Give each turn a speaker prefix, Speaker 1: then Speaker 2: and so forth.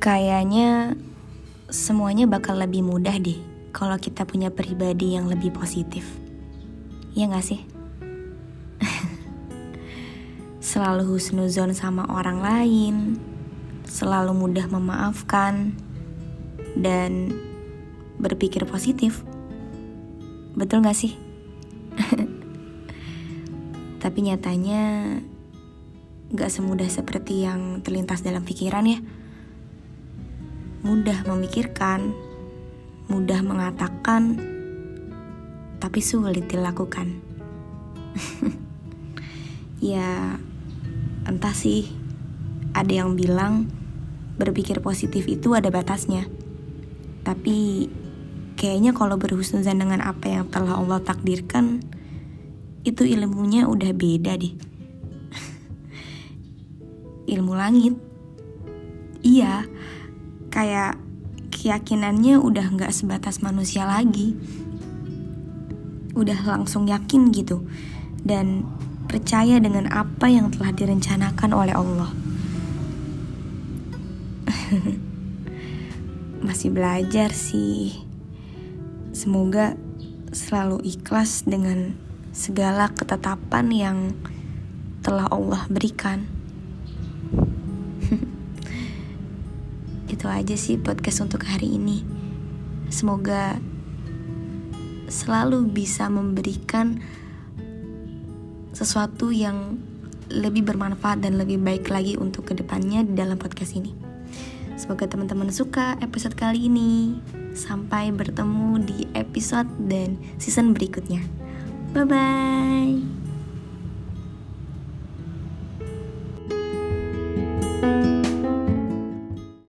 Speaker 1: Kayaknya semuanya bakal lebih mudah deh kalau kita punya pribadi yang lebih positif. Iya gak sih? selalu husnuzon sama orang lain, selalu mudah memaafkan, dan berpikir positif. Betul gak sih? Tapi nyatanya gak semudah seperti yang terlintas dalam pikiran ya. Mudah memikirkan, mudah mengatakan, tapi sulit dilakukan. ya, entah sih, ada yang bilang berpikir positif itu ada batasnya. Tapi kayaknya kalau berhusnuzan dengan apa yang telah Allah takdirkan, itu ilmunya udah beda deh. Ilmu langit. Iya, kayak keyakinannya udah nggak sebatas manusia lagi. Udah langsung yakin gitu. Dan percaya dengan apa yang telah direncanakan oleh Allah. Masih belajar sih. Semoga selalu ikhlas dengan segala ketetapan yang telah Allah berikan. Itu aja sih podcast untuk hari ini. Semoga selalu bisa memberikan sesuatu yang lebih bermanfaat dan lebih baik lagi untuk ke depannya di dalam podcast ini. Semoga teman-teman suka episode kali ini. Sampai bertemu di episode dan season berikutnya. Bye bye.